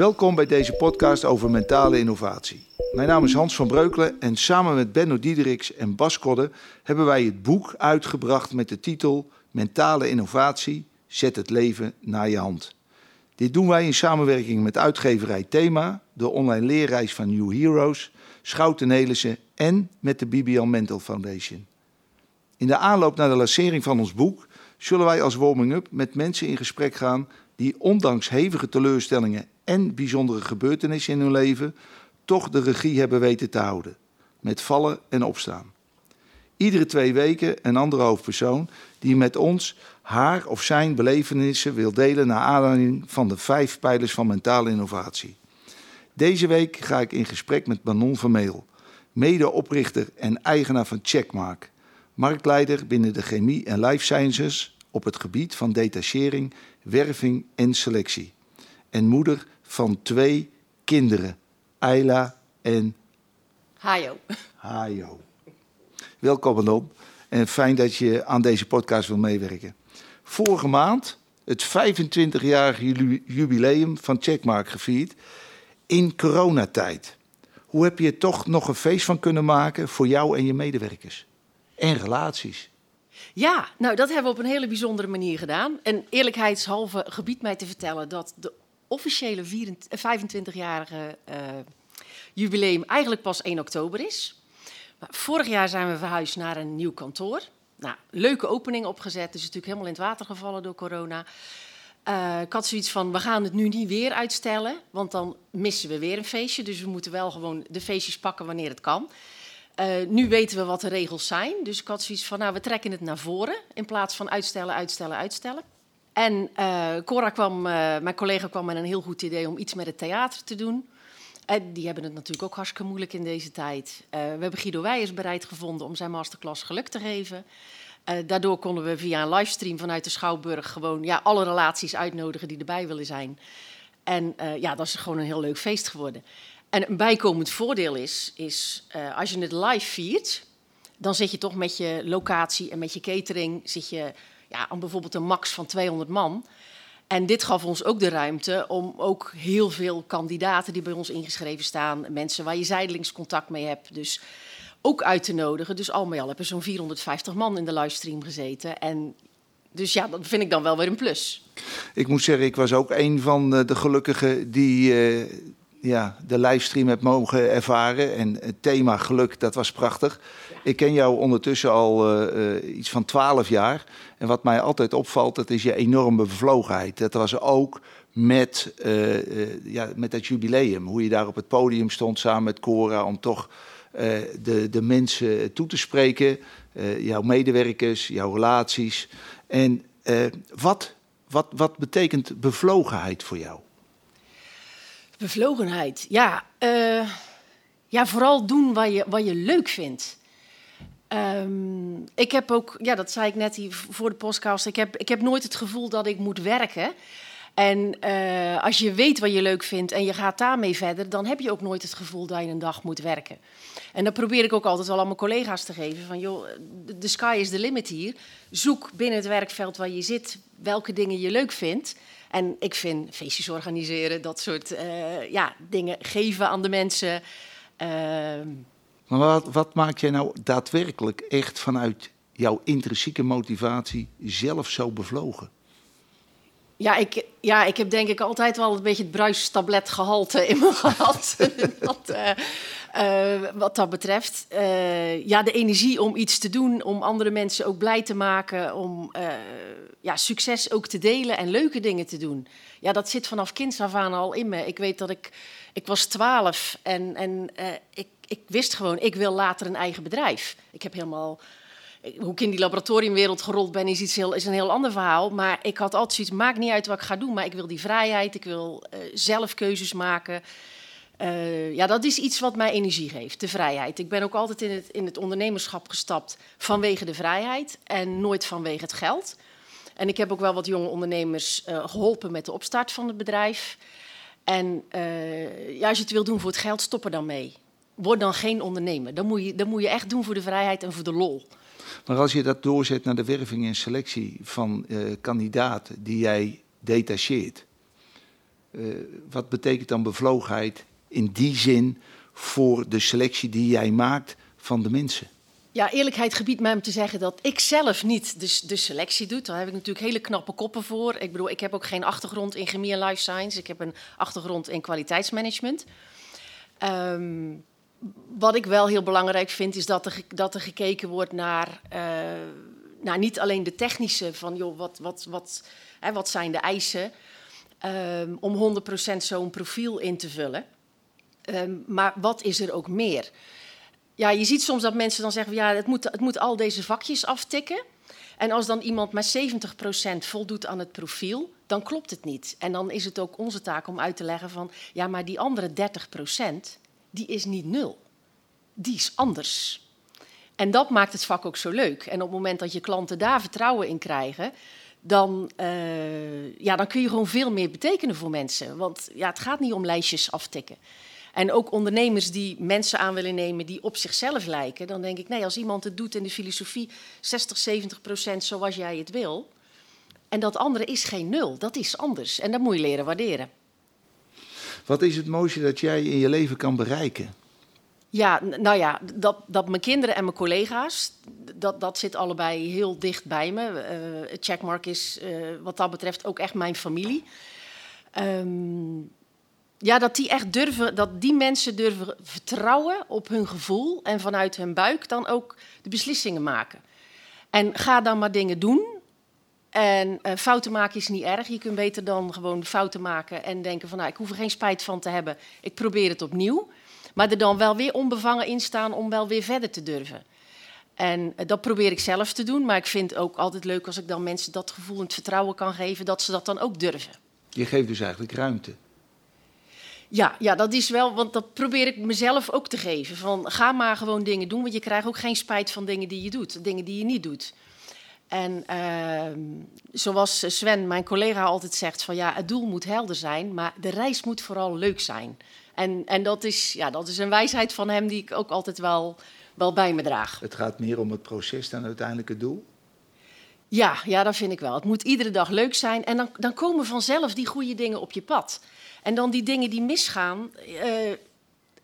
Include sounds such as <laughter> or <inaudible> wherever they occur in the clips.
Welkom bij deze podcast over mentale innovatie. Mijn naam is Hans van Breukelen en samen met Benno Diederiks en Bas Kodde hebben wij het boek uitgebracht met de titel Mentale innovatie, zet het leven naar je hand. Dit doen wij in samenwerking met uitgeverij Thema, de online leerreis van New Heroes, Schouten Nelissen en met de BBL Mental Foundation. In de aanloop naar de lancering van ons boek zullen wij als warming-up met mensen in gesprek gaan die ondanks hevige teleurstellingen en bijzondere gebeurtenissen in hun leven toch de regie hebben weten te houden, met vallen en opstaan. Iedere twee weken een andere hoofdpersoon die met ons haar of zijn belevenissen wil delen naar aanleiding van de vijf pijlers van mentale innovatie. Deze week ga ik in gesprek met Manon Vermeel, medeoprichter en eigenaar van Checkmark, marktleider binnen de chemie en life sciences op het gebied van detachering, werving en selectie. En moeder van twee kinderen, Ayla en Hajo. Hajo. Welkom Manon en fijn dat je aan deze podcast wil meewerken. Vorige maand het 25-jarige jubileum van Checkmark gevierd in coronatijd. Hoe heb je er toch nog een feest van kunnen maken voor jou en je medewerkers? En relaties. Ja, nou dat hebben we op een hele bijzondere manier gedaan. En eerlijkheidshalve gebied mij te vertellen dat de officiële 25-jarige uh, jubileum eigenlijk pas 1 oktober is. Maar vorig jaar zijn we verhuisd naar een nieuw kantoor. Nou, leuke opening opgezet, dus natuurlijk helemaal in het water gevallen door corona. Uh, ik had zoiets van, we gaan het nu niet weer uitstellen, want dan missen we weer een feestje. Dus we moeten wel gewoon de feestjes pakken wanneer het kan. Nu weten we wat de regels zijn, dus ik had zoiets van, nou, we trekken het naar voren in plaats van uitstellen, uitstellen, uitstellen. En uh, Cora kwam, mijn collega kwam met een heel goed idee om iets met het theater te doen. En die hebben het natuurlijk ook hartstikke moeilijk in deze tijd. we hebben Guido Weijers bereid gevonden om zijn masterclass geluk te geven. Daardoor konden we via een livestream vanuit de Schouwburg gewoon ja, alle relaties uitnodigen die erbij willen zijn. En ja, dat is gewoon een heel leuk feest geworden. En een bijkomend voordeel is, is als je het live viert, dan zit je toch met je locatie en met je catering, zit je ja, aan bijvoorbeeld een max van 200 man. En dit gaf ons ook de ruimte om ook heel veel kandidaten die bij ons ingeschreven staan, mensen waar je zijdelings contact mee hebt. Dus ook uit te nodigen. Dus al met al hebben zo'n 450 man in de livestream gezeten. En dus ja, dat vind ik dan wel weer een plus. Ik moet zeggen, ik was ook een van de gelukkigen die uh, ja, de livestream heb mogen ervaren. En het thema geluk, dat was prachtig. Ja. Ik ken jou ondertussen al uh, iets van 12 jaar. En wat mij altijd opvalt, dat is je enorme bevlogenheid. Dat was ook met, uh, ja, met dat jubileum. Hoe je daar op het podium stond samen met Cora om toch uh, de, de mensen toe te spreken, jouw medewerkers, jouw relaties. En wat, wat, wat betekent bevlogenheid voor jou? Bevlogenheid, ja. ja, vooral doen wat je, wat je leuk vindt. Um, ik heb ook, ja, dat zei ik net hier voor de podcast, ik heb, ik heb nooit het gevoel dat ik moet werken. En uh, als je weet wat je leuk vindt en je gaat daarmee verder, dan heb je ook nooit het gevoel dat je een dag moet werken. En dat probeer ik ook altijd al aan mijn collega's te geven. Van joh, de sky is the limit hier. Zoek binnen het werkveld waar je zit welke dingen je leuk vindt. En ik vind feestjes organiseren, dat soort uh, ja, dingen geven aan de mensen. Uh... Maar wat, wat maak jij nou daadwerkelijk echt vanuit jouw intrinsieke motivatie zelf zo bevlogen? Ja ik, ja, ik heb denk ik altijd wel een beetje het bruistabletgehalte in me <laughs> gehad. dat, uh, uh, wat dat betreft. Uh, ja, de energie om iets te doen, om andere mensen ook blij te maken, om ja, succes ook te delen en leuke dingen te doen. Ja, dat zit vanaf kinds af aan al in me. Ik weet dat ik, ik was twaalf en, en ik, ik wist gewoon, ik wil later een eigen bedrijf. Ik heb helemaal hoe ik in die laboratoriumwereld gerold ben, is, iets heel, is een heel ander verhaal. Maar ik had altijd zoiets, maakt niet uit wat ik ga doen, maar ik wil die vrijheid, ik wil uh, zelf keuzes maken. Uh, ja, dat is iets wat mij energie geeft, de vrijheid. Ik ben ook altijd in het, in het ondernemerschap gestapt vanwege de vrijheid en nooit vanwege het geld. En ik heb ook wel wat jonge ondernemers geholpen met de opstart van het bedrijf. En ja, als je het wil doen voor het geld, stop er dan mee. Word dan geen ondernemer. Dan moet je, dan moet je echt doen voor de vrijheid en voor de lol. Maar als je dat doorzet naar de werving en selectie van uh, kandidaten die jij detacheert, wat betekent dan bevlogenheid in die zin voor de selectie die jij maakt van de mensen? Ja, eerlijkheid gebiedt mij om te zeggen dat ik zelf niet de, de, selectie doe. Daar heb ik natuurlijk hele knappe koppen voor. Ik bedoel, ik heb ook geen achtergrond in chemie en life science. Ik heb een achtergrond in kwaliteitsmanagement. Um, wat ik wel heel belangrijk vind, is dat er, dat er gekeken wordt naar, uh, naar niet alleen de technische, van joh, wat, wat, wat, hè, wat zijn de eisen um, om 100% zo'n profiel in te vullen. Um, maar wat is er ook meer? Ja, je ziet soms dat mensen dan zeggen, ja, het moet, het moet al deze vakjes aftikken. En als dan iemand maar 70% voldoet aan het profiel, dan klopt het niet. En dan is het ook onze taak om uit te leggen van, ja, maar die andere 30%, die is niet nul. Die is anders. En dat maakt het vak ook zo leuk. En op het moment dat je klanten daar vertrouwen in krijgen, dan, uh, ja, dan kun je gewoon veel meer betekenen voor mensen. Want ja, het gaat niet om lijstjes aftikken. En ook ondernemers die mensen aan willen nemen die op zichzelf lijken. Dan denk ik, nee, als iemand het doet in de filosofie 60, 70 procent zoals jij het wil. En dat andere is geen nul, dat is anders. En dat moet je leren waarderen. Wat is het mooiste dat jij in je leven kan bereiken? Ja, nou ja, dat, dat mijn kinderen en mijn collega's, dat, dat zit allebei heel dicht bij me. Uh, Checkmark is uh, wat dat betreft ook echt mijn familie. Um, ja, dat die echt durven, dat die mensen durven vertrouwen op hun gevoel en vanuit hun buik dan ook de beslissingen maken. En ga dan maar dingen doen. En uh, fouten maken is niet erg. Je kunt beter dan gewoon fouten maken en denken van, nou, ik hoef er geen spijt van te hebben. Ik probeer het opnieuw. Maar er dan wel weer onbevangen in staan om wel weer verder te durven. En uh, dat probeer ik zelf te doen. Maar ik vind het ook altijd leuk als ik dan mensen dat gevoel en het vertrouwen kan geven, dat ze dat dan ook durven. Je geeft dus eigenlijk ruimte. Ja, ja, dat is wel, want dat probeer ik mezelf ook te geven. Van ga maar gewoon dingen doen, want je krijgt ook geen spijt van dingen die je doet, dingen die je niet doet. En uh, zoals Sven, mijn collega, altijd zegt: van ja, het doel moet helder zijn, maar de reis moet vooral leuk zijn. En, en dat, is, ja, dat is een wijsheid van hem die ik ook altijd wel, wel bij me draag. Het gaat meer om het proces dan uiteindelijk het doel? Ja, ja, dat vind ik wel. Het moet iedere dag leuk zijn en dan, dan komen vanzelf die goede dingen op je pad. En dan die dingen die misgaan, uh,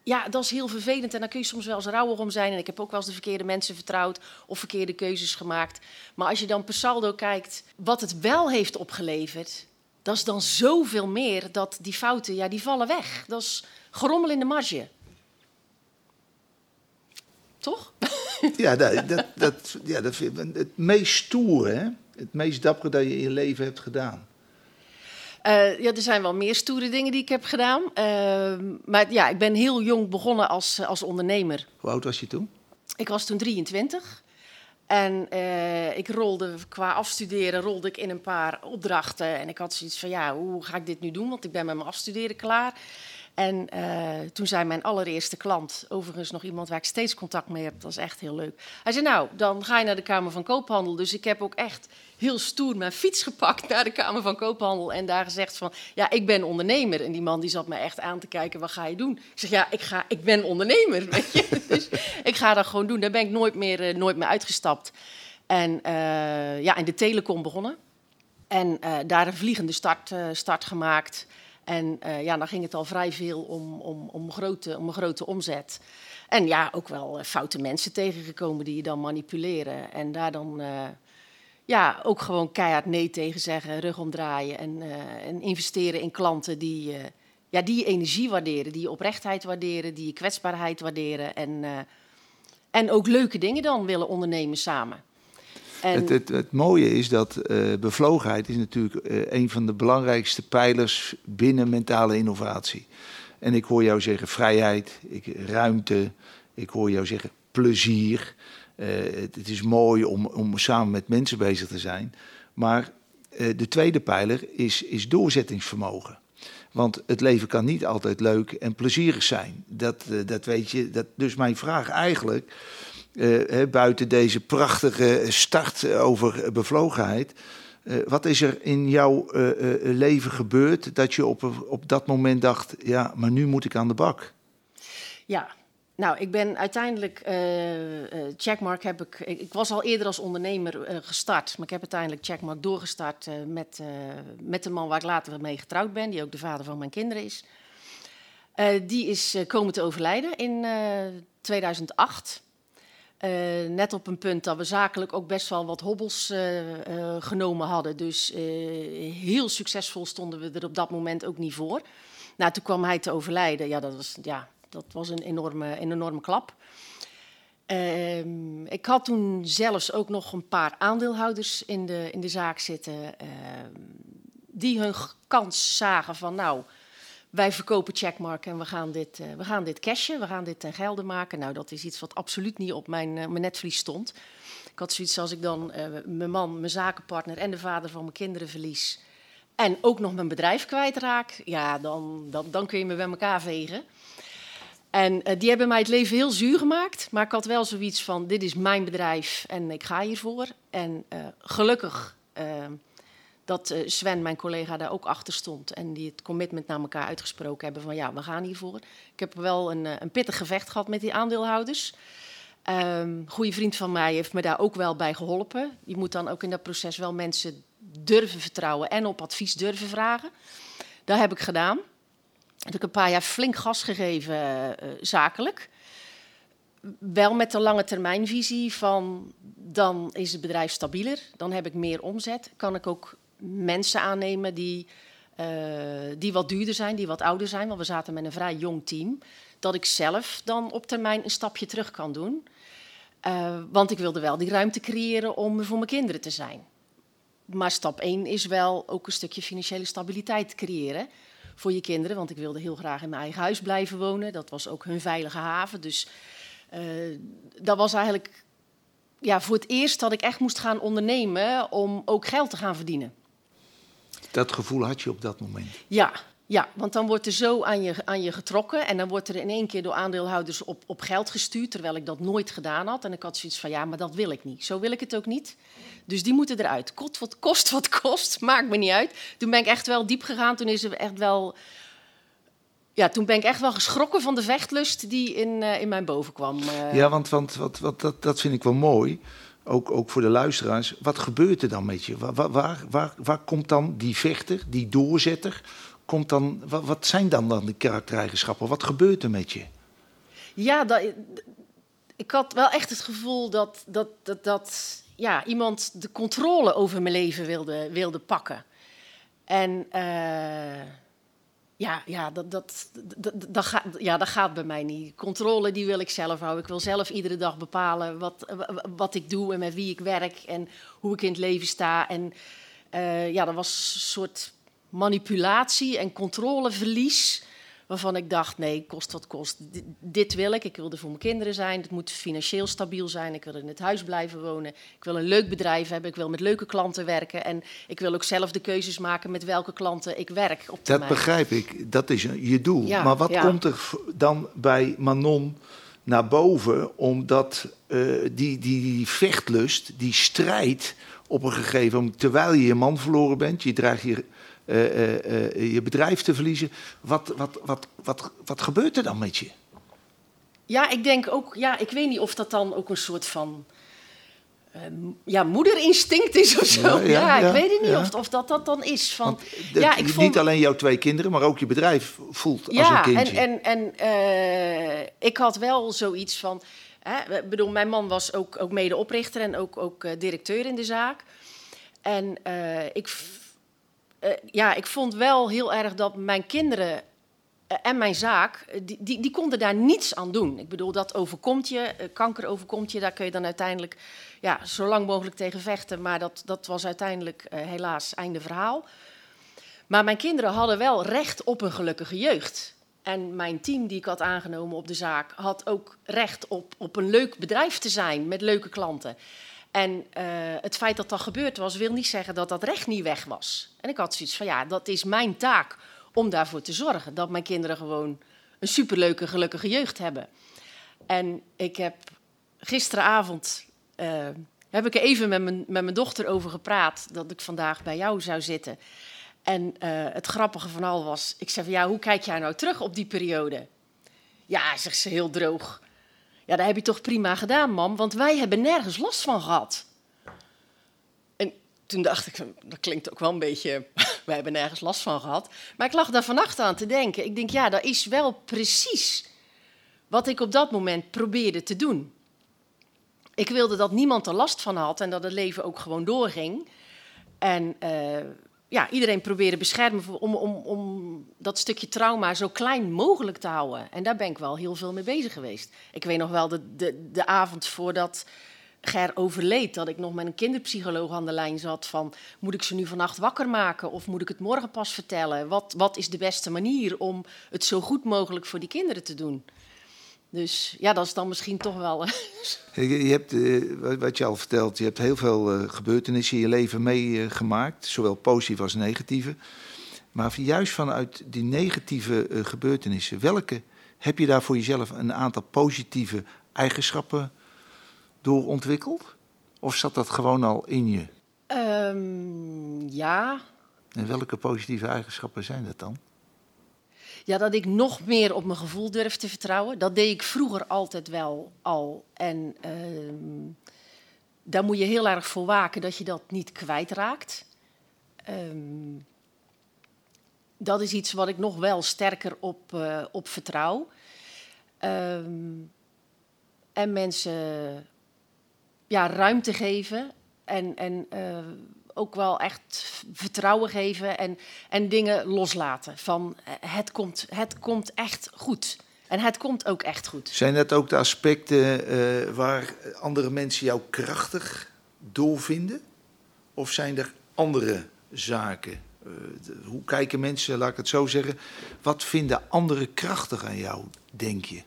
ja, dat is heel vervelend. En daar kun je soms wel eens rouwig om zijn. En ik heb ook wel eens de verkeerde mensen vertrouwd of verkeerde keuzes gemaakt. Maar als je dan per saldo kijkt wat het wel heeft opgeleverd, dat is dan zoveel meer dat die fouten, ja, die vallen weg. Dat is gerommel in de marge. Toch? <laughs> Ja, dat, dat, dat, ja, dat vind ik het meest stoer, hè? Het meest dappere dat je in je leven hebt gedaan. Uh, ja, er zijn wel meer stoere dingen die ik heb gedaan. Uh, maar ja, ik ben heel jong begonnen als, als ondernemer. Hoe oud was je toen? Ik was toen 23. En uh, ik rolde qua afstuderen rolde ik in een paar opdrachten. En ik had zoiets van, ja, hoe ga ik dit nu doen? Want ik ben met mijn afstuderen klaar. En uh, toen zei mijn allereerste klant, overigens nog iemand waar ik steeds contact mee heb, dat is echt heel leuk. Hij zei, nou, dan ga je naar de Kamer van Koophandel. Dus ik heb ook echt heel stoer mijn fiets gepakt naar de Kamer van Koophandel en daar gezegd van, ja, ik ben ondernemer. En die man die zat me echt aan te kijken, wat ga je doen? Ik zeg, ja, ik, ga, ik ben ondernemer, <laughs> weet je. dus ik ga dat gewoon doen. Daar ben ik nooit meer, uh, nooit meer uitgestapt. En uh, ja, in de telecom begonnen. En daar een vliegende start, start gemaakt. En ja, dan ging het al vrij veel om, om, om, grote, om een grote omzet. En ja, ook wel foute mensen tegengekomen die je dan manipuleren. En daar dan ja, ook gewoon keihard nee tegen zeggen, rug omdraaien. En, en investeren in klanten die, ja, die energie waarderen, die oprechtheid waarderen, die kwetsbaarheid waarderen. En, en ook leuke dingen dan willen ondernemen samen. Het, het, het, mooie is dat bevlogenheid is natuurlijk een van de belangrijkste pijlers binnen mentale innovatie. En ik hoor jou zeggen vrijheid, ik, ruimte, ik hoor jou zeggen plezier. Uh, het, het, is mooi om, om samen met mensen bezig te zijn. Maar de tweede pijler is, is doorzettingsvermogen. Want het leven kan niet altijd leuk en plezierig zijn. Dat, dat weet je. Dat, dus mijn vraag eigenlijk buiten deze prachtige start over bevlogenheid. Wat is er in jouw leven gebeurd dat je op, op dat moment dacht: ja, maar nu moet ik aan de bak? Ja, nou, ik ben uiteindelijk, uh, Checkmark heb ik, ik, was al eerder als ondernemer gestart, maar ik heb uiteindelijk Checkmark doorgestart met, met de man waar ik later mee getrouwd ben, die ook de vader van mijn kinderen is. die is komen te overlijden in 2008. net op een punt dat we zakelijk ook best wel wat hobbels genomen hadden. Dus heel succesvol stonden we er op dat moment ook niet voor. Nou, toen kwam hij te overlijden. Ja, dat was, ja, dat was een enorme, een enorme klap. Uh, ik had toen zelfs ook nog een paar aandeelhouders in de, in de zaak zitten. Uh, die hun kans zagen van nou, wij verkopen checkmark en we gaan dit, uh, we gaan dit cashen, we gaan dit ten gelde maken. Nou, dat is iets wat absoluut niet op mijn, mijn netvlies stond. Ik had zoiets als ik dan mijn man, mijn zakenpartner en de vader van mijn kinderen verlies en ook nog mijn bedrijf kwijtraak, ja, dan, dan, dan kun je me bij elkaar vegen. En uh, die hebben mij het leven heel zuur gemaakt. Maar ik had wel zoiets van: dit is mijn bedrijf en ik ga hiervoor. En uh, gelukkig uh, dat Sven, mijn collega, daar ook achter stond. En die het commitment naar elkaar uitgesproken hebben: van ja, we gaan hiervoor. Ik heb wel een, een pittig gevecht gehad met die aandeelhouders. Um, goede vriend van mij heeft me daar ook wel bij geholpen. Je moet dan ook in dat proces wel mensen durven vertrouwen en op advies durven vragen. Dat heb ik gedaan. Heb ik een paar jaar flink gas gegeven uh, zakelijk. Wel met de lange termijnvisie van dan is het bedrijf stabieler, dan heb ik meer omzet. Kan ik ook mensen aannemen die, uh, die wat duurder zijn, die wat ouder zijn. Want we zaten met een vrij jong team. Dat ik zelf dan op termijn een stapje terug kan doen. Uh, want ik wilde wel die ruimte creëren om voor mijn kinderen te zijn. Maar stap 1 is wel ook een stukje financiële stabiliteit creëren voor je kinderen. Want ik wilde heel graag in mijn eigen huis blijven wonen. Dat was ook hun veilige haven. Dus uh, dat was eigenlijk ja, voor het eerst dat ik echt moest gaan ondernemen om ook geld te gaan verdienen. Dat gevoel had je op dat moment? Ja, ja, want dan wordt er zo aan je, aan je getrokken en dan wordt er in één keer door aandeelhouders op, op geld gestuurd, terwijl ik dat nooit gedaan had. En ik had zoiets van, ja, maar dat wil ik niet. Zo wil ik het ook niet. Dus die moeten eruit. Kost wat kost, wat kost, <laughs> maakt me niet uit. Toen ben ik echt wel diep gegaan, toen is er echt wel... Ja, toen ben ik echt wel geschrokken van de vechtlust die in, uh, in mijn boven kwam. Uh. Ja, want, want wat, wat, dat, dat vind ik wel mooi ook, ook voor de luisteraars. Wat gebeurt er dan met je? Waar, waar, waar, waar komt dan die vechter, die doorzetter? Komt dan, wat, zijn dan, dan de karaktereigenschappen? Wat gebeurt er met je? Ja, dat, ik had wel echt het gevoel dat, dat, dat, dat ja, iemand de controle over mijn leven wilde, wilde pakken. En uh, ja, ja, dat, dat, dat, gaat, ja, dat gaat bij mij niet. Controle die wil ik zelf houden. Ik wil zelf iedere dag bepalen wat, wat ik doe en met wie ik werk en hoe ik in het leven sta. En uh, ja, dat was een soort manipulatie en controleverlies. Waarvan ik dacht, nee, kost wat kost. dit wil ik. Ik wil er voor mijn kinderen zijn. Het moet financieel stabiel zijn. Ik wil in het huis blijven wonen. Ik wil een leuk bedrijf hebben. Ik wil met leuke klanten werken. En ik wil ook zelf de keuzes maken met welke klanten ik werk. Op dat begrijp ik. Dat is je doel. maar wat komt er dan bij Manon naar boven? Omdat uh, die, die, die vechtlust, die strijd op een gegeven moment... terwijl je je man verloren bent... je draagt je uh, je bedrijf te verliezen. Wat, wat, wat, wat, wat gebeurt er dan met je? Ja, ik denk ook, ja, ik weet niet of dat dan ook een soort van ja, moederinstinct is of zo. Ja, ik weet het niet of, of dat dat dan is. Van, ja, ik vond... Niet alleen jouw twee kinderen, maar ook je bedrijf voelt als een kindje. Ja, en, en, en ik had wel zoiets van... Bedoel, mijn man was ook, ook medeoprichter en ook, ook directeur in de zaak. En ik uh, ja, ik vond wel heel erg dat mijn kinderen en mijn zaak, die, die, die, konden daar niets aan doen. Ik bedoel, dat overkomt je, kanker overkomt je, daar kun je dan uiteindelijk ja, zo lang mogelijk tegen vechten. Maar dat, dat was uiteindelijk helaas einde verhaal. Maar mijn kinderen hadden wel recht op een gelukkige jeugd. En mijn team die ik had aangenomen op de zaak had ook recht op, op een leuk bedrijf te zijn met leuke klanten. En uh, het feit dat dat gebeurd was, wil niet zeggen dat dat recht niet weg was. En ik had zoiets van, ja, dat is mijn taak om daarvoor te zorgen. Dat mijn kinderen gewoon een superleuke, gelukkige jeugd hebben. En ik heb gisteravond, uh, heb ik er even met mijn, met mijn dochter over gepraat... dat ik vandaag bij jou zou zitten. En uh, het grappige van al was, ik zei van, ja, hoe kijk jij nou terug op die periode? Ja, zegt ze heel droog Ja, dat heb je toch prima gedaan, mam, want wij hebben nergens last van gehad. En toen dacht ik, dat klinkt ook wel een beetje, <laughs> wij hebben nergens last van gehad. Maar ik lag daar vannacht aan te denken. Ik denk, ja, dat is wel precies wat ik op dat moment probeerde te doen. Ik wilde dat niemand er last van had en dat het leven ook gewoon doorging. En uh, ja, iedereen probeerde beschermen om, om, om dat stukje trauma zo klein mogelijk te houden. En daar ben ik wel heel veel mee bezig geweest. Ik weet nog wel de, de, de avond voordat Ger overleed, dat ik nog met een kinderpsycholoog aan de lijn zat van... moet ik ze nu vannacht wakker maken of moet ik het morgen pas vertellen? Wat, wat is de beste manier om het zo goed mogelijk voor die kinderen te doen? Dus ja, dat is dan misschien toch wel. je, hebt, uh, wat je al vertelt, je hebt heel veel uh, gebeurtenissen in je leven meegemaakt, zowel positieve als negatieve. Maar juist vanuit die negatieve uh, gebeurtenissen, welke heb je daar voor jezelf een aantal positieve eigenschappen door ontwikkeld? Of zat dat gewoon al in je? Um, ja. En welke positieve eigenschappen zijn dat dan? Ja, dat ik nog meer op mijn gevoel durf te vertrouwen. Dat deed ik vroeger altijd wel al. En uh, daar moet je heel erg voor waken dat je dat niet kwijtraakt. Um, dat is iets wat ik nog wel sterker op, uh, op vertrouw. Um, en mensen ja, ruimte geven en, en uh, ook wel echt vertrouwen geven en, en dingen loslaten. Van eh, het komt, het komt echt goed. En het komt ook echt goed. Zijn dat ook de aspecten uh, waar andere mensen jou krachtig doorvinden? Of zijn er andere zaken? De, hoe kijken mensen, laat ik het zo zeggen, wat vinden anderen krachtig aan jou, denk je?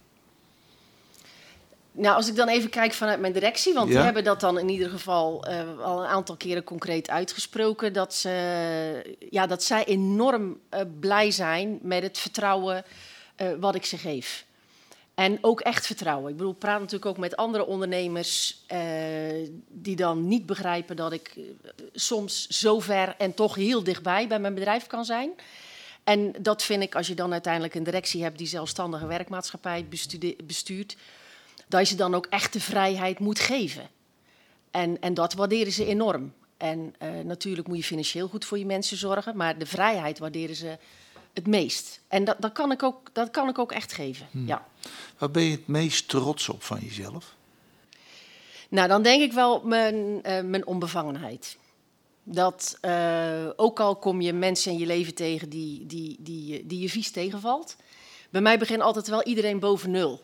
Nou, als ik dan even kijk vanuit mijn directie, want ja. die hebben dat dan in ieder geval uh, al een aantal keren concreet uitgesproken, dat, ze, ja, dat zij enorm uh, blij zijn met het vertrouwen uh, wat ik ze geef. En ook echt vertrouwen. Ik bedoel, ik praat natuurlijk ook met andere ondernemers die dan niet begrijpen dat ik soms zo ver en toch heel dichtbij bij mijn bedrijf kan zijn. En dat vind ik, als je dan uiteindelijk een directie hebt die zelfstandige werkmaatschappij bestuurt, dat je ze dan ook echt de vrijheid moet geven. En, en dat waarderen ze enorm. En uh, natuurlijk moet je financieel goed voor je mensen zorgen, maar de vrijheid waarderen ze het meest. En dat, dat, kan, ik ook, dat kan ik ook echt geven. Hmm. Ja. Waar ben je het meest trots op van jezelf? Nou, dan denk ik wel mijn, uh, mijn onbevangenheid. Dat uh, ook al kom je mensen in je leven tegen die, die, die, die je vies tegenvalt. Bij mij begint altijd wel iedereen boven nul.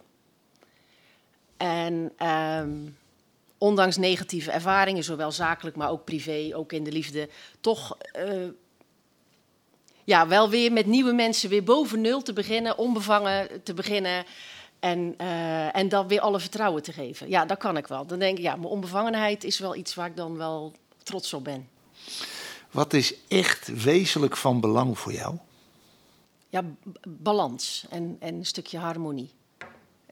En um, ondanks negatieve ervaringen, zowel zakelijk, maar ook privé, ook in de liefde, toch uh, ja, wel weer met nieuwe mensen weer boven nul te beginnen, onbevangen te beginnen. En, uh, en dan weer alle vertrouwen te geven. Ja, dat kan ik wel. Dan denk ik, ja, mijn onbevangenheid is wel iets waar ik dan wel trots op ben. Wat is echt wezenlijk van belang voor jou? Ja, balans en, en een stukje harmonie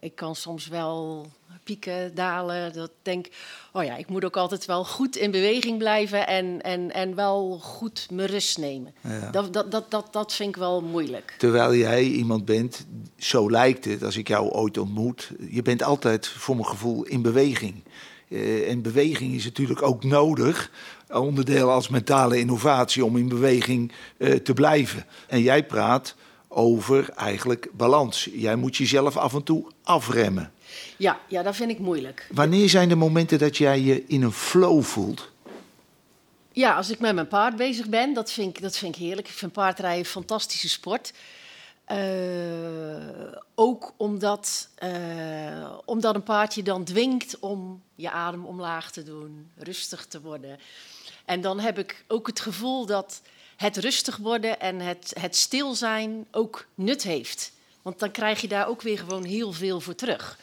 ik kan soms wel pieken, dalen. Dat denk, oh ja, ik moet ook altijd wel goed in beweging blijven en, en, en wel goed mijn rust nemen. Ja. Dat, dat, dat, dat, dat vind ik wel moeilijk. Terwijl jij iemand bent, zo lijkt het als ik jou ooit ontmoet, je bent altijd voor mijn gevoel in beweging. Uh, en beweging is natuurlijk ook nodig, onderdeel als mentale innovatie, om in beweging uh, te blijven. En jij praat over eigenlijk balans. Jij moet jezelf af en toe afremmen. Ja, ja, dat vind ik moeilijk. Wanneer zijn de momenten dat jij je in een flow voelt? Ja, als ik met mijn paard bezig ben, dat vind ik, dat vind ik heerlijk. Ik vind paardrijden een fantastische sport. Uh, ook omdat, uh, omdat een paard je dan dwingt om je adem omlaag te doen, rustig te worden. En dan heb ik ook het gevoel dat het rustig worden en het, het stil zijn ook nut heeft. Want dan krijg je daar ook weer gewoon heel veel voor terug.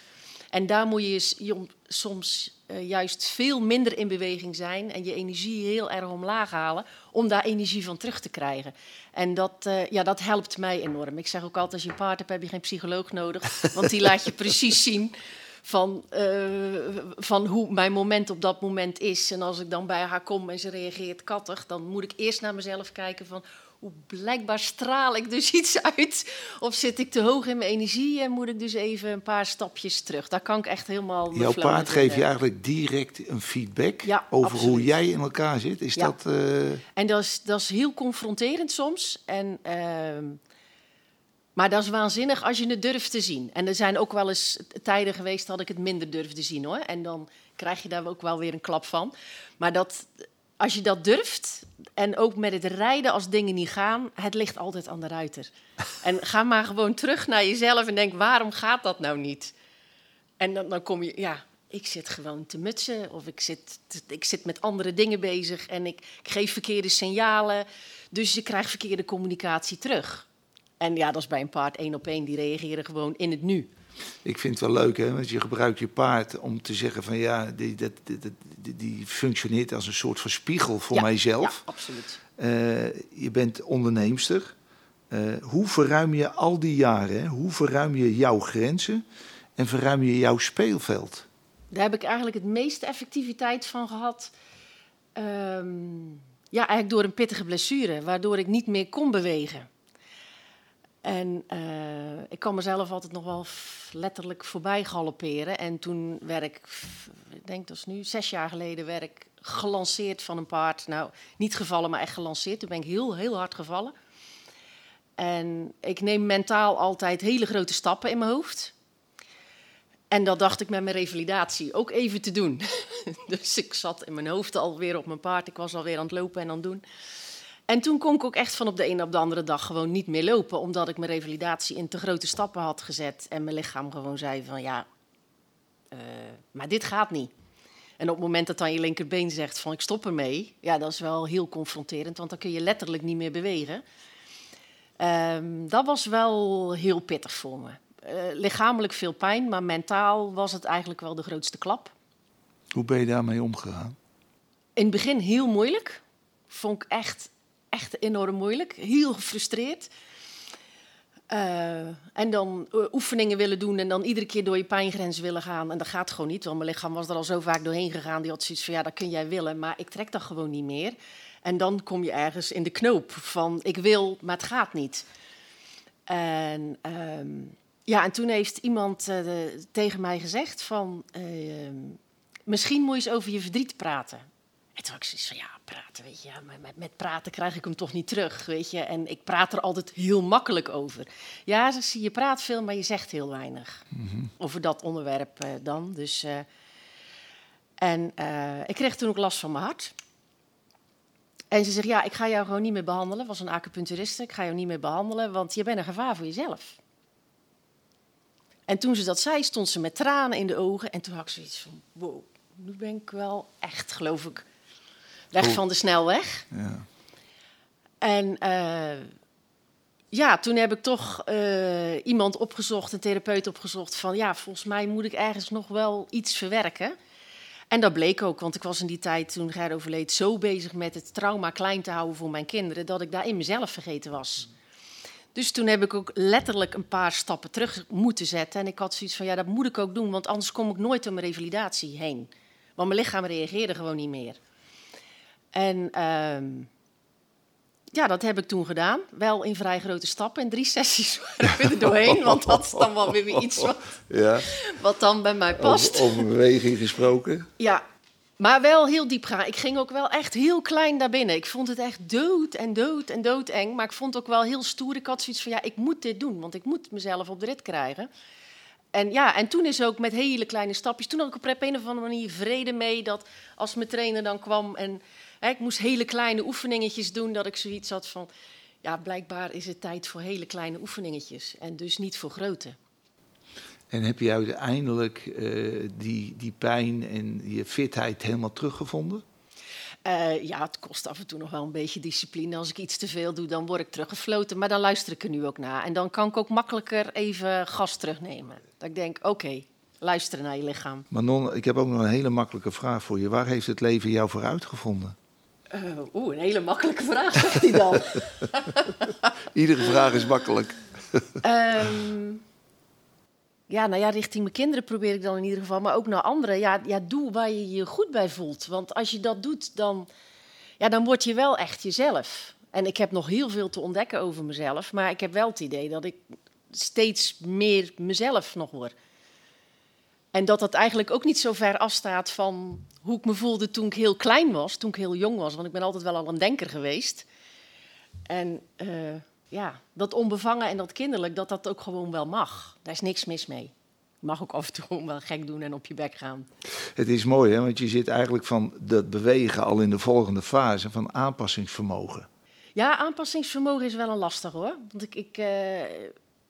En daar moet je soms uh, juist veel minder in beweging zijn en je energie heel erg omlaag halen om daar energie van terug te krijgen. En dat, uh, ja, dat helpt mij enorm. Ik zeg ook altijd, als je een paard hebt, heb je geen psycholoog nodig, want die laat je <laughs> precies zien van, uh, van hoe mijn moment op dat moment is. En als ik dan bij haar kom en ze reageert kattig, dan moet ik eerst naar mezelf kijken van hoe blijkbaar straal ik dus <laughs> iets uit. Of zit ik te hoog in mijn energie en moet ik dus even een paar stapjes terug. Daar kan ik echt helemaal. Jouw paard geeft je eigenlijk direct een feedback over hoe jij in elkaar zit. Is dat. Uh... En dat is, dat is heel confronterend soms. En. Uh, maar dat is waanzinnig als je het durft te zien. En er zijn ook wel eens tijden geweest dat ik het minder durfde zien hoor. En dan krijg je daar ook wel weer een klap van. Maar dat, als je dat durft, en ook met het rijden als dingen niet gaan, het ligt altijd aan de ruiter. <laughs> En ga maar gewoon terug naar jezelf en denk, waarom gaat dat nou niet? En dan, dan kom je, ja, ik zit gewoon te mutsen of ik zit, ik zit met andere dingen bezig en ik, ik geef verkeerde signalen. Dus je krijgt verkeerde communicatie terug. En ja, dat is bij een paard één op één. Die reageren gewoon in het nu. Ik vind het wel leuk, hè? want je gebruikt je paard om te zeggen van ja, die, dat, die, die functioneert als een soort van spiegel voor mijzelf. Ja, absoluut. Uh, je bent onderneemster. Uh, hoe verruim je al die jaren, hè? hoe verruim je jouw grenzen en verruim je jouw speelveld? Daar heb ik eigenlijk het meeste effectiviteit van gehad. Um, ja, eigenlijk door een pittige blessure, waardoor ik niet meer kon bewegen. En uh, ik kan mezelf altijd nog wel letterlijk voorbij galopperen. En toen werd ik, ik denk dat is nu zes jaar geleden, werd gelanceerd van een paard. Nou, niet gevallen, maar echt gelanceerd. Toen ben ik heel, heel hard gevallen. En ik neem mentaal altijd hele grote stappen in mijn hoofd. En dat dacht ik met mijn revalidatie ook even te doen. <laughs> dus ik zat in mijn hoofd alweer op mijn paard. Ik was alweer aan het lopen en aan het doen. En toen kon ik ook echt van op de ene op de andere dag gewoon niet meer lopen, omdat ik mijn revalidatie in te grote stappen had gezet en mijn lichaam gewoon zei van ja, uh, maar dit gaat niet. En op het moment dat dan je linkerbeen zegt van ik stop ermee, ja, dat is wel heel confronterend, want dan kun je letterlijk niet meer bewegen. Um, dat was wel heel pittig voor me. Uh, lichamelijk veel pijn, maar mentaal was het eigenlijk wel de grootste klap. Hoe ben je daarmee omgegaan? In het begin heel moeilijk. Vond ik echt echt enorm moeilijk. Heel gefrustreerd. Uh, en dan uh, oefeningen willen doen en dan iedere keer door je pijngrens willen gaan. En dat gaat gewoon niet, want mijn lichaam was er al zo vaak doorheen gegaan. Die had zoiets van, ja, dat kun jij willen, maar ik trek dat gewoon niet meer. En dan kom je ergens in de knoop van, ik wil, maar het gaat niet. En, um, ja, en toen heeft iemand de, tegen mij gezegd van, ehm, misschien moet je eens over je verdriet praten. En toen had ik zoiets van, ja, praten, weet je. Ja, maar met, met, praten krijg ik hem toch niet terug, weet je. En ik praat er altijd heel makkelijk over. Ja, ze zie je praat veel, maar je zegt heel weinig. Mhm. Over dat onderwerp uh, dan. Dus, uh, en uh, ik kreeg toen ook last van mijn hart. En ze zegt, ja, ik ga jou gewoon niet meer behandelen. was een acupuncturiste. Ik ga jou niet meer behandelen, want je bent een gevaar voor jezelf. En toen ze dat zei, stond ze met tranen in de ogen. En toen had ik zoiets van, wow, nu ben ik wel echt, geloof ik, weg van de snelweg. Ja. En uh, ja, toen heb ik toch uh, iemand opgezocht, een therapeut opgezocht, van ja, volgens mij moet ik ergens nog wel iets verwerken. En dat bleek ook, want ik was in die tijd, toen Ger overleed, zo bezig met het trauma klein te houden voor mijn kinderen, dat ik daar in mezelf vergeten was. Dus toen heb ik ook letterlijk een paar stappen terug moeten zetten. En ik had zoiets van, ja, dat moet ik ook doen, want anders kom ik nooit door mijn revalidatie heen. Want mijn lichaam reageerde gewoon niet meer. En um, ja, dat heb ik toen gedaan. Wel in vrij grote stappen. En drie <laughs> sessies waren we er doorheen. Want dat is dan wel weer iets wat, ja. wat dan bij mij past. Over, over beweging gesproken. Ja, maar wel heel diep gaan. Ik ging ook wel echt heel klein daar binnen. Ik vond het echt dood en dood en doodeng. Maar ik vond het ook wel heel stoer. Ik had zoiets van, ja, ik moet dit doen. Want ik moet mezelf op de rit krijgen. En ja, en toen is ook met hele kleine stapjes. Toen had ik op een of andere manier vrede mee dat als mijn trainer dan kwam en hè, ik moest hele kleine oefeningetjes doen, dat ik zoiets had van, ja, blijkbaar is het tijd voor hele kleine oefeningetjes en dus niet voor grote. En heb je uiteindelijk uh, die, die pijn en je fitheid helemaal teruggevonden? Uh, ja, het kost af en toe nog wel een beetje discipline. Als ik iets te veel doe, dan word ik teruggefloten. Maar dan luister ik er nu ook naar. En dan kan ik ook makkelijker even gas terugnemen. Dat ik denk, oké, luisteren naar je lichaam. Manon, ik heb ook nog een hele makkelijke vraag voor je. Waar heeft het leven jou voor uitgevonden? Uh, Oeh, een hele makkelijke vraag, zegt hij dan. <laughs> Iedere vraag is makkelijk. um, ja, nou ja, richting mijn kinderen probeer ik dan in ieder geval. Maar ook naar anderen. Ja, ja, doe waar je je goed bij voelt. Want als je dat doet, dan, ja, dan word je wel echt jezelf. En ik heb nog heel veel te ontdekken over mezelf. Maar ik heb wel het idee dat ik steeds meer mezelf nog word. En dat dat eigenlijk ook niet zo ver afstaat van hoe ik me voelde toen ik heel klein was, toen ik heel jong was. Want ik ben altijd wel al een denker geweest. En uh, ja, dat onbevangen en dat kinderlijk, dat dat ook gewoon wel mag. Daar is niks mis mee. Je mag ook af en toe <laughs> wel gek doen en op je bek gaan. Het is mooi, hè? want je zit eigenlijk van dat bewegen al in de volgende fase van aanpassingsvermogen. Ja, aanpassingsvermogen is wel een lastig hoor. Want ik, ik, uh,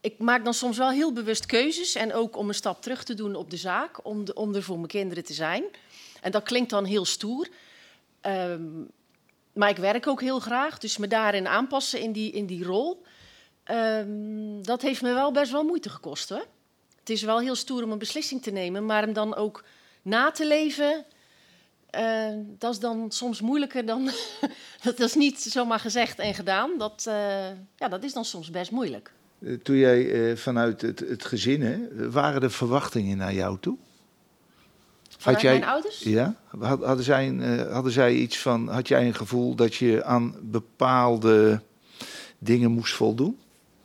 ik maak dan soms wel heel bewust keuzes. En ook om een stap terug te doen op de zaak, om, er voor mijn kinderen te zijn. En dat klinkt dan heel stoer. Um, maar ik werk ook heel graag, dus me daarin aanpassen in die, in die rol. Um, dat heeft me wel best wel moeite gekost. Hè? Het is wel heel stoer om een beslissing te nemen, maar hem dan ook na te leven. Uh, dat is dan soms moeilijker dan. <laughs> dat is niet zomaar gezegd en gedaan. Dat, uh, ja, dat is dan soms best moeilijk. Eh, toen jij vanuit het, het gezin, hè, waren er verwachtingen naar jou toe? Had jij, mijn ouders? Ja. Hadden zij, uh, hadden zij iets van. Had jij een gevoel dat je aan bepaalde dingen moest voldoen?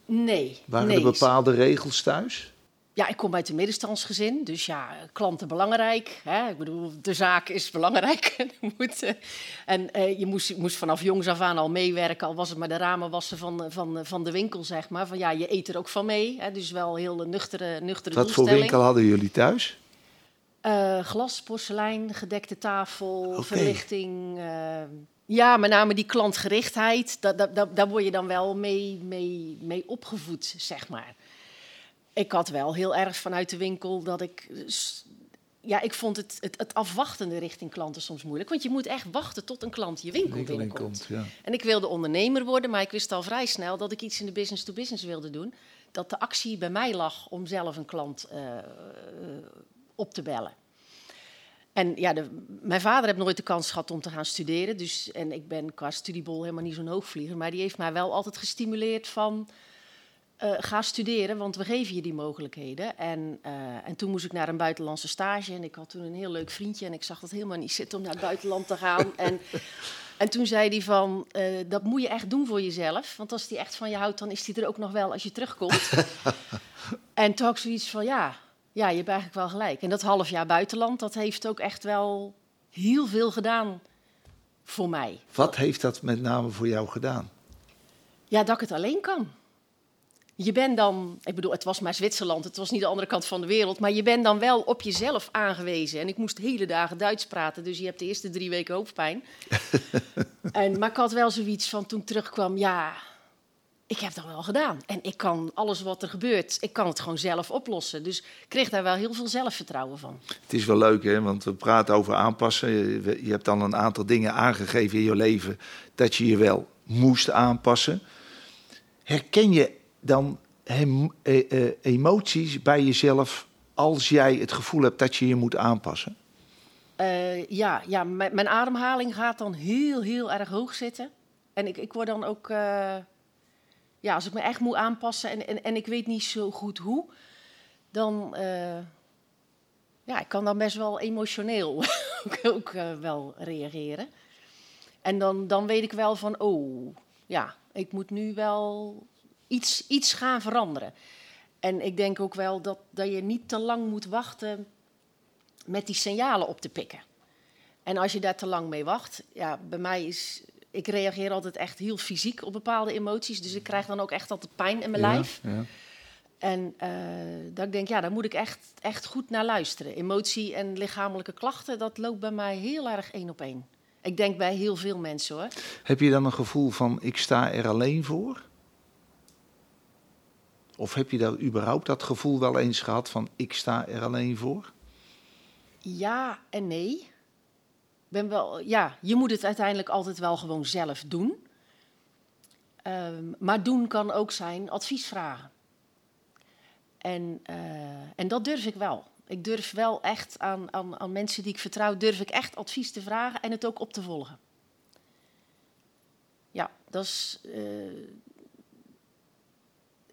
Nee. Waren nee. er bepaalde regels thuis? Ja, ik kom uit een middenstandsgezin, dus ja, klanten belangrijk. Hè? Ik bedoel, de zaak is belangrijk. <laughs> en uh, je moest, moest, vanaf jongs af aan al meewerken, al was het maar de ramen wassen van, van, van de winkel, zeg maar. Van ja, je eet er ook van mee. Hè? Dus wel heel nuchtere, nuchtere Wat voor winkel hadden jullie thuis? Uh, glas, porselein, gedekte tafel, okay. verlichting. Uh, ja, met name die klantgerichtheid, dat, dat, dat, daar word je dan wel mee, mee, mee opgevoed, zeg maar. Ik had wel heel erg vanuit de winkel dat ik. Ja, ik vond het, het, het afwachtende richting klanten soms moeilijk. Want je moet echt wachten tot een klant je winkel, winkel binnenkomt. Ja. En ik wilde ondernemer worden, maar ik wist al vrij snel dat ik iets in de business-to-business wilde doen. Dat de actie bij mij lag om zelf een klant uh, op te bellen. En ja, de, mijn vader heeft nooit de kans gehad om te gaan studeren. Dus, en ik ben qua studiebol helemaal niet zo'n hoogvlieger. Maar die heeft mij wel altijd gestimuleerd van... Uh, ga studeren, want we geven je die mogelijkheden. En, uh, en toen moest ik naar een buitenlandse stage. En ik had toen een heel leuk vriendje. En ik zag dat helemaal niet zitten om naar het buitenland te gaan. <laughs> en, en toen zei hij van, uh, dat moet je echt doen voor jezelf. Want als die echt van je houdt, dan is hij er ook nog wel als je terugkomt. <laughs> en toen had ik zoiets van, ja, ja, je hebt eigenlijk wel gelijk. En dat half jaar buitenland, dat heeft ook echt wel heel veel gedaan voor mij. Wat heeft dat met name voor jou gedaan? Ja, dat ik het alleen kan. Je bent dan, ik bedoel, het was maar Zwitserland, het was niet de andere kant van de wereld, maar je bent dan wel op jezelf aangewezen. En ik moest hele dagen Duits praten, dus je hebt de eerste drie weken hoofdpijn. <laughs> en, maar ik had wel zoiets van toen ik terugkwam, ja, ik heb dat wel gedaan. En ik kan alles wat er gebeurt, ik kan het gewoon zelf oplossen. Dus ik kreeg daar wel heel veel zelfvertrouwen van. Het is wel leuk, hè? want we praten over aanpassen. Je, hebt dan een aantal dingen aangegeven in je leven dat je je wel moest aanpassen. Herken je dan hem, eh, eh, emoties bij jezelf als jij het gevoel hebt dat je je moet aanpassen? Uh, ja, ja mijn ademhaling gaat dan heel, heel erg hoog zitten. En ik, ik word dan ook ja, als ik me echt moet aanpassen en, en, en ik weet niet zo goed hoe, dan ja, ik kan dan best wel emotioneel <laughs> ook, wel reageren. En dan, dan weet ik wel van, oh, ja, ik moet nu wel iets, iets gaan veranderen. En ik denk ook wel dat, dat je niet te lang moet wachten met die signalen op te pikken. En als je daar te lang mee wacht, ja, bij mij is ik reageer altijd echt heel fysiek op bepaalde emoties. Dus ik krijg dan ook echt altijd pijn in mijn ja, lijf. Ja. En uh, dat ik denk, ja, daar moet ik echt, echt goed naar luisteren. Emotie en lichamelijke klachten, dat loopt bij mij heel erg één op één. Ik denk bij heel veel mensen hoor. Heb je dan een gevoel van, ik sta er alleen voor? Of heb je daar überhaupt dat gevoel wel eens gehad van, ik sta er alleen voor? Ja en nee ben wel, ja, je moet het uiteindelijk altijd wel gewoon zelf doen. Um, maar doen kan ook zijn advies vragen. En, uh, en dat durf ik wel. Ik durf wel echt aan, aan, aan mensen die ik vertrouw, durf ik echt advies te vragen en het ook op te volgen. Ja, dat is, uh,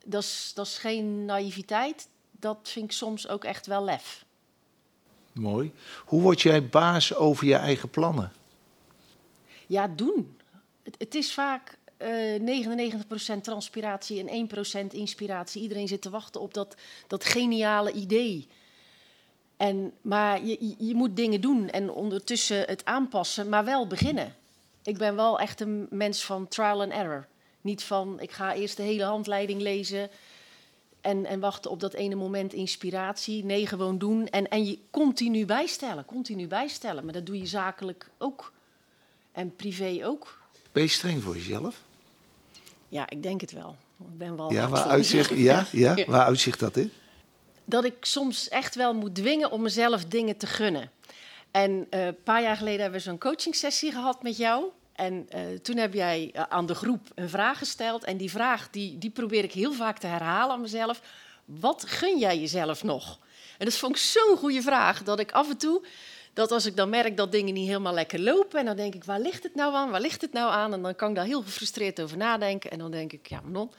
dat is, dat is geen naïviteit. Dat vind ik soms ook echt wel lef. Mooi. Hoe word jij baas over je eigen plannen? Ja, doen. Het, het is vaak. eh 99% transpiratie en 1% inspiratie. Iedereen zit te wachten op dat, dat geniale idee. En, maar je- je moet dingen doen en ondertussen het aanpassen, maar wel beginnen. Ik ben wel echt een mens van trial and error. Niet van, ik ga eerst de hele handleiding lezen en, en wachten op dat ene moment inspiratie. Nee, gewoon doen. En, en je continu bijstellen, continu bijstellen. Maar dat doe je zakelijk ook. En privé ook. Ben je streng voor jezelf? Ja, ik denk het wel. Ik ben wel Ja, waar uitzicht, ja, <laughs> ja, waar uitzicht dat in? dat ik soms echt wel moet dwingen om mezelf dingen te gunnen. En eh, een paar jaar geleden hebben we zo'n coachingsessie gehad met jou. En eh, toen heb jij eh, aan de groep een vraag gesteld. En die vraag die, die probeer ik heel vaak te herhalen aan mezelf. Wat gun jij jezelf nog? En dat vond ik zo'n goede vraag. Dat ik af en toe, dat als ik dan merk dat dingen niet helemaal lekker lopen. En dan denk ik, waar ligt het nou aan? Waar ligt het nou aan? En dan kan ik daar heel gefrustreerd over nadenken. En dan denk ik, ja Manon,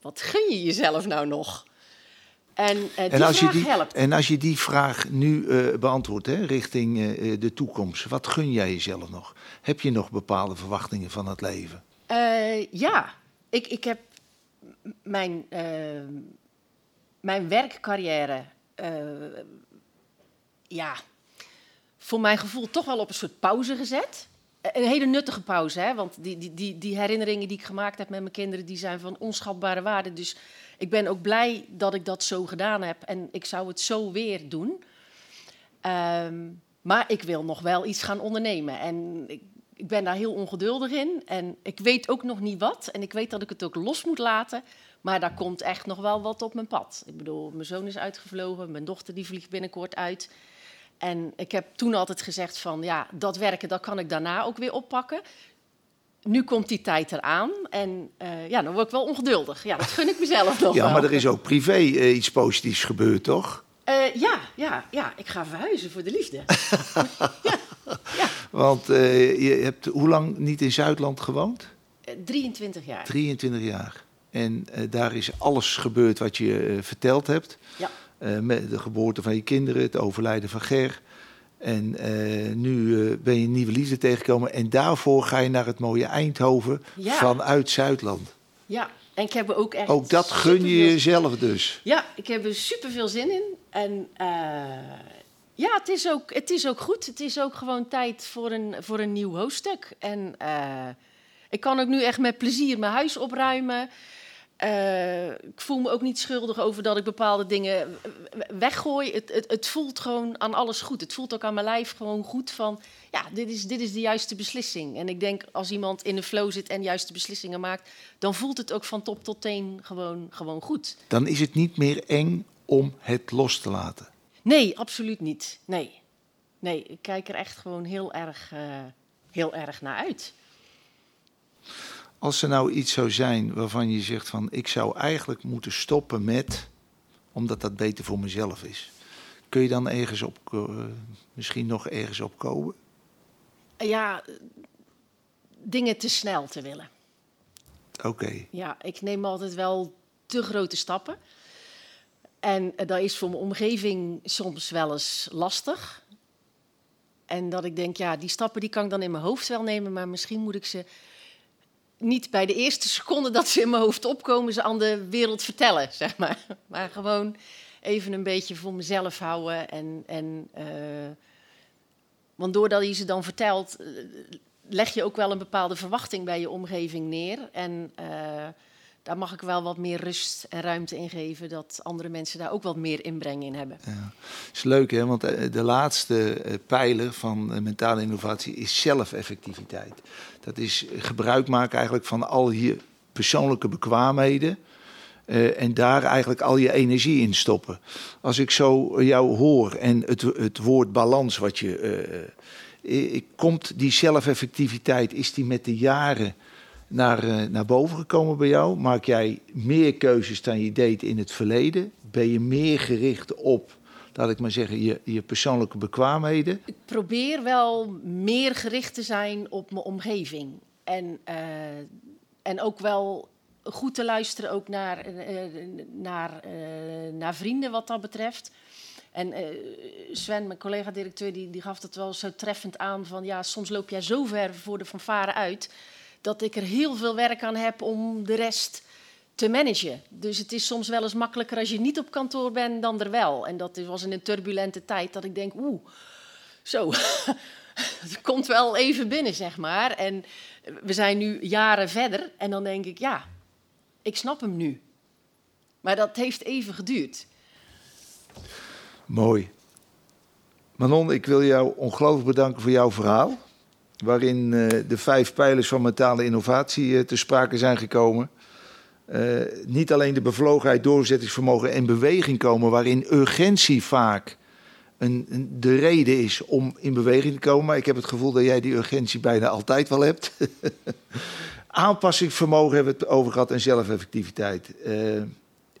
wat gun je jezelf nou nog? En, eh, die En als, je die, helpt. en als je die vraag nu eh, beantwoordt, hè, richting eh, de toekomst, wat gun jij jezelf nog? Heb je nog bepaalde verwachtingen van het leven? Ja, ik, ik heb mijn, mijn werkcarrière, ja, voor mijn gevoel toch wel op een soort pauze gezet. Een hele nuttige pauze, hè? want die, die, die, die herinneringen die ik gemaakt heb met mijn kinderen, die zijn van onschatbare waarde. Dus ik ben ook blij dat ik dat zo gedaan heb en ik zou het zo weer doen. Ehm, maar ik wil nog wel iets gaan ondernemen. En ik, ik ben daar heel ongeduldig in. En ik weet ook nog niet wat. En ik weet dat ik het ook los moet laten. Maar daar komt echt nog wel wat op mijn pad. Ik bedoel, mijn zoon is uitgevlogen. Mijn dochter die vliegt binnenkort uit. En ik heb toen altijd gezegd van... ja, dat werken, dat kan ik daarna ook weer oppakken. Nu komt die tijd eraan. En eh, ja, dan word ik wel ongeduldig. Ja, dat gun ik mezelf nog Ja, wel. maar er is ook privé eh, iets positiefs gebeurd, toch? Eh, ja, ja, ja, ik ga verhuizen voor de liefde. <laughs> ja, ja. Want je hebt hoe lang niet in Zuidland gewoond? Eh, 23 jaar. 23 jaar. En daar is alles gebeurd wat je verteld hebt. Ja. Met de geboorte van je kinderen, het overlijden van Ger. En eh, nu eh, ben je nieuwe liefde tegengekomen. En daarvoor ga je naar het mooie Eindhoven Ja. vanuit Zuidland. Ja, en ik heb er ook echt. Ook dat gun je jezelf dus. Ja, ik heb er super veel zin in. En eh, ja, het is, ook, het is ook goed. Het is ook gewoon tijd voor een, voor een nieuw hoofdstuk. En ik kan ook nu echt met plezier mijn huis opruimen. Eh, ik voel me ook niet schuldig over dat ik bepaalde dingen weggooi. Het, het, het voelt gewoon aan alles goed. Het voelt ook aan mijn lijf gewoon goed van... ja, dit is, dit is de juiste beslissing. En ik denk als iemand in de flow zit en juiste beslissingen maakt... dan voelt het ook van top tot teen gewoon, gewoon goed. Dan is het niet meer eng om het los te laten. Nee, absoluut niet. Nee. Nee, ik kijk er echt gewoon heel erg, eh, heel erg naar uit. Als er nou iets zou zijn waarvan je zegt van ik zou eigenlijk moeten stoppen met, omdat dat beter voor mezelf is. Kun je dan ergens op, eh, misschien nog ergens op komen? Ja, dingen te snel te willen. Oké. Ja, ik neem altijd wel te grote stappen. En eh, dat is voor mijn omgeving soms wel eens lastig. En dat ik denk, ja, die stappen die kan ik dan in mijn hoofd wel nemen, maar misschien moet ik ze niet bij de eerste seconde dat ze in mijn hoofd opkomen, ze aan de wereld vertellen, zeg maar. <laughs> Maar gewoon even een beetje voor mezelf houden. En, en, eh, want doordat je ze dan vertelt, eh, leg je ook wel een bepaalde verwachting bij je omgeving neer. En eh, daar mag ik wel wat meer rust en ruimte in geven, dat andere mensen daar ook wat meer inbreng in hebben. Ja. is leuk hè, want eh, de laatste eh, pijler van eh, mentale innovatie is zelfeffectiviteit. Dat is gebruik maken eigenlijk van al je persoonlijke bekwaamheden. en daar eigenlijk al je energie in stoppen. Als ik zo jou hoor en het, het woord balans wat je. komt die zelfeffectiviteit, is die met de jaren naar, eh, naar boven gekomen bij jou? Maak jij meer keuzes dan je deed in het verleden? Ben je meer gericht op, laat ik maar zeggen, je, je persoonlijke bekwaamheden? Ik probeer wel meer gericht te zijn op mijn omgeving. En, eh, en ook wel goed te luisteren ook naar, eh, naar, naar vrienden wat dat betreft. En Sven, mijn collega-directeur, die, die gaf dat wel zo treffend aan van... ja, soms loop jij zo ver voor de fanfare uit... dat ik er heel veel werk aan heb om de rest te managen. Dus het is soms wel eens makkelijker als je niet op kantoor bent dan er wel. En dat was in een turbulente tijd dat ik denk, oeh, zo, <laughs> het komt wel even binnen, zeg maar. En we zijn nu jaren verder en dan denk ik, ja, ik snap hem nu. Maar dat heeft even geduurd. Mooi. Manon, ik wil jou ongelooflijk bedanken voor jouw verhaal. Waarin uh, de vijf pijlers van mentale innovatie uh, te sprake zijn gekomen. Uh, niet alleen de bevlogenheid, doorzettingsvermogen en beweging komen, waarin urgentie vaak een, een, de reden is om in beweging te komen. Maar ik heb het gevoel dat jij die urgentie bijna altijd wel hebt. <laughs> Aanpassingsvermogen hebben we het over gehad en zelfeffectiviteit.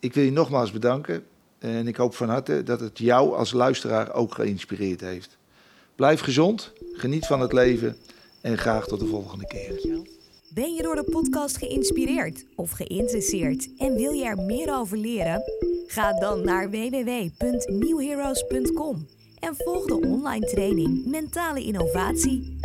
ik wil je nogmaals bedanken. En ik hoop van harte dat het jou als luisteraar ook geïnspireerd heeft. Blijf gezond, geniet van het leven en graag tot de volgende keer. Ben je door de podcast geïnspireerd of geïnteresseerd en wil je er meer over leren? Ga dan naar www.newheroes.com en volg de online training Mentale Innovatie.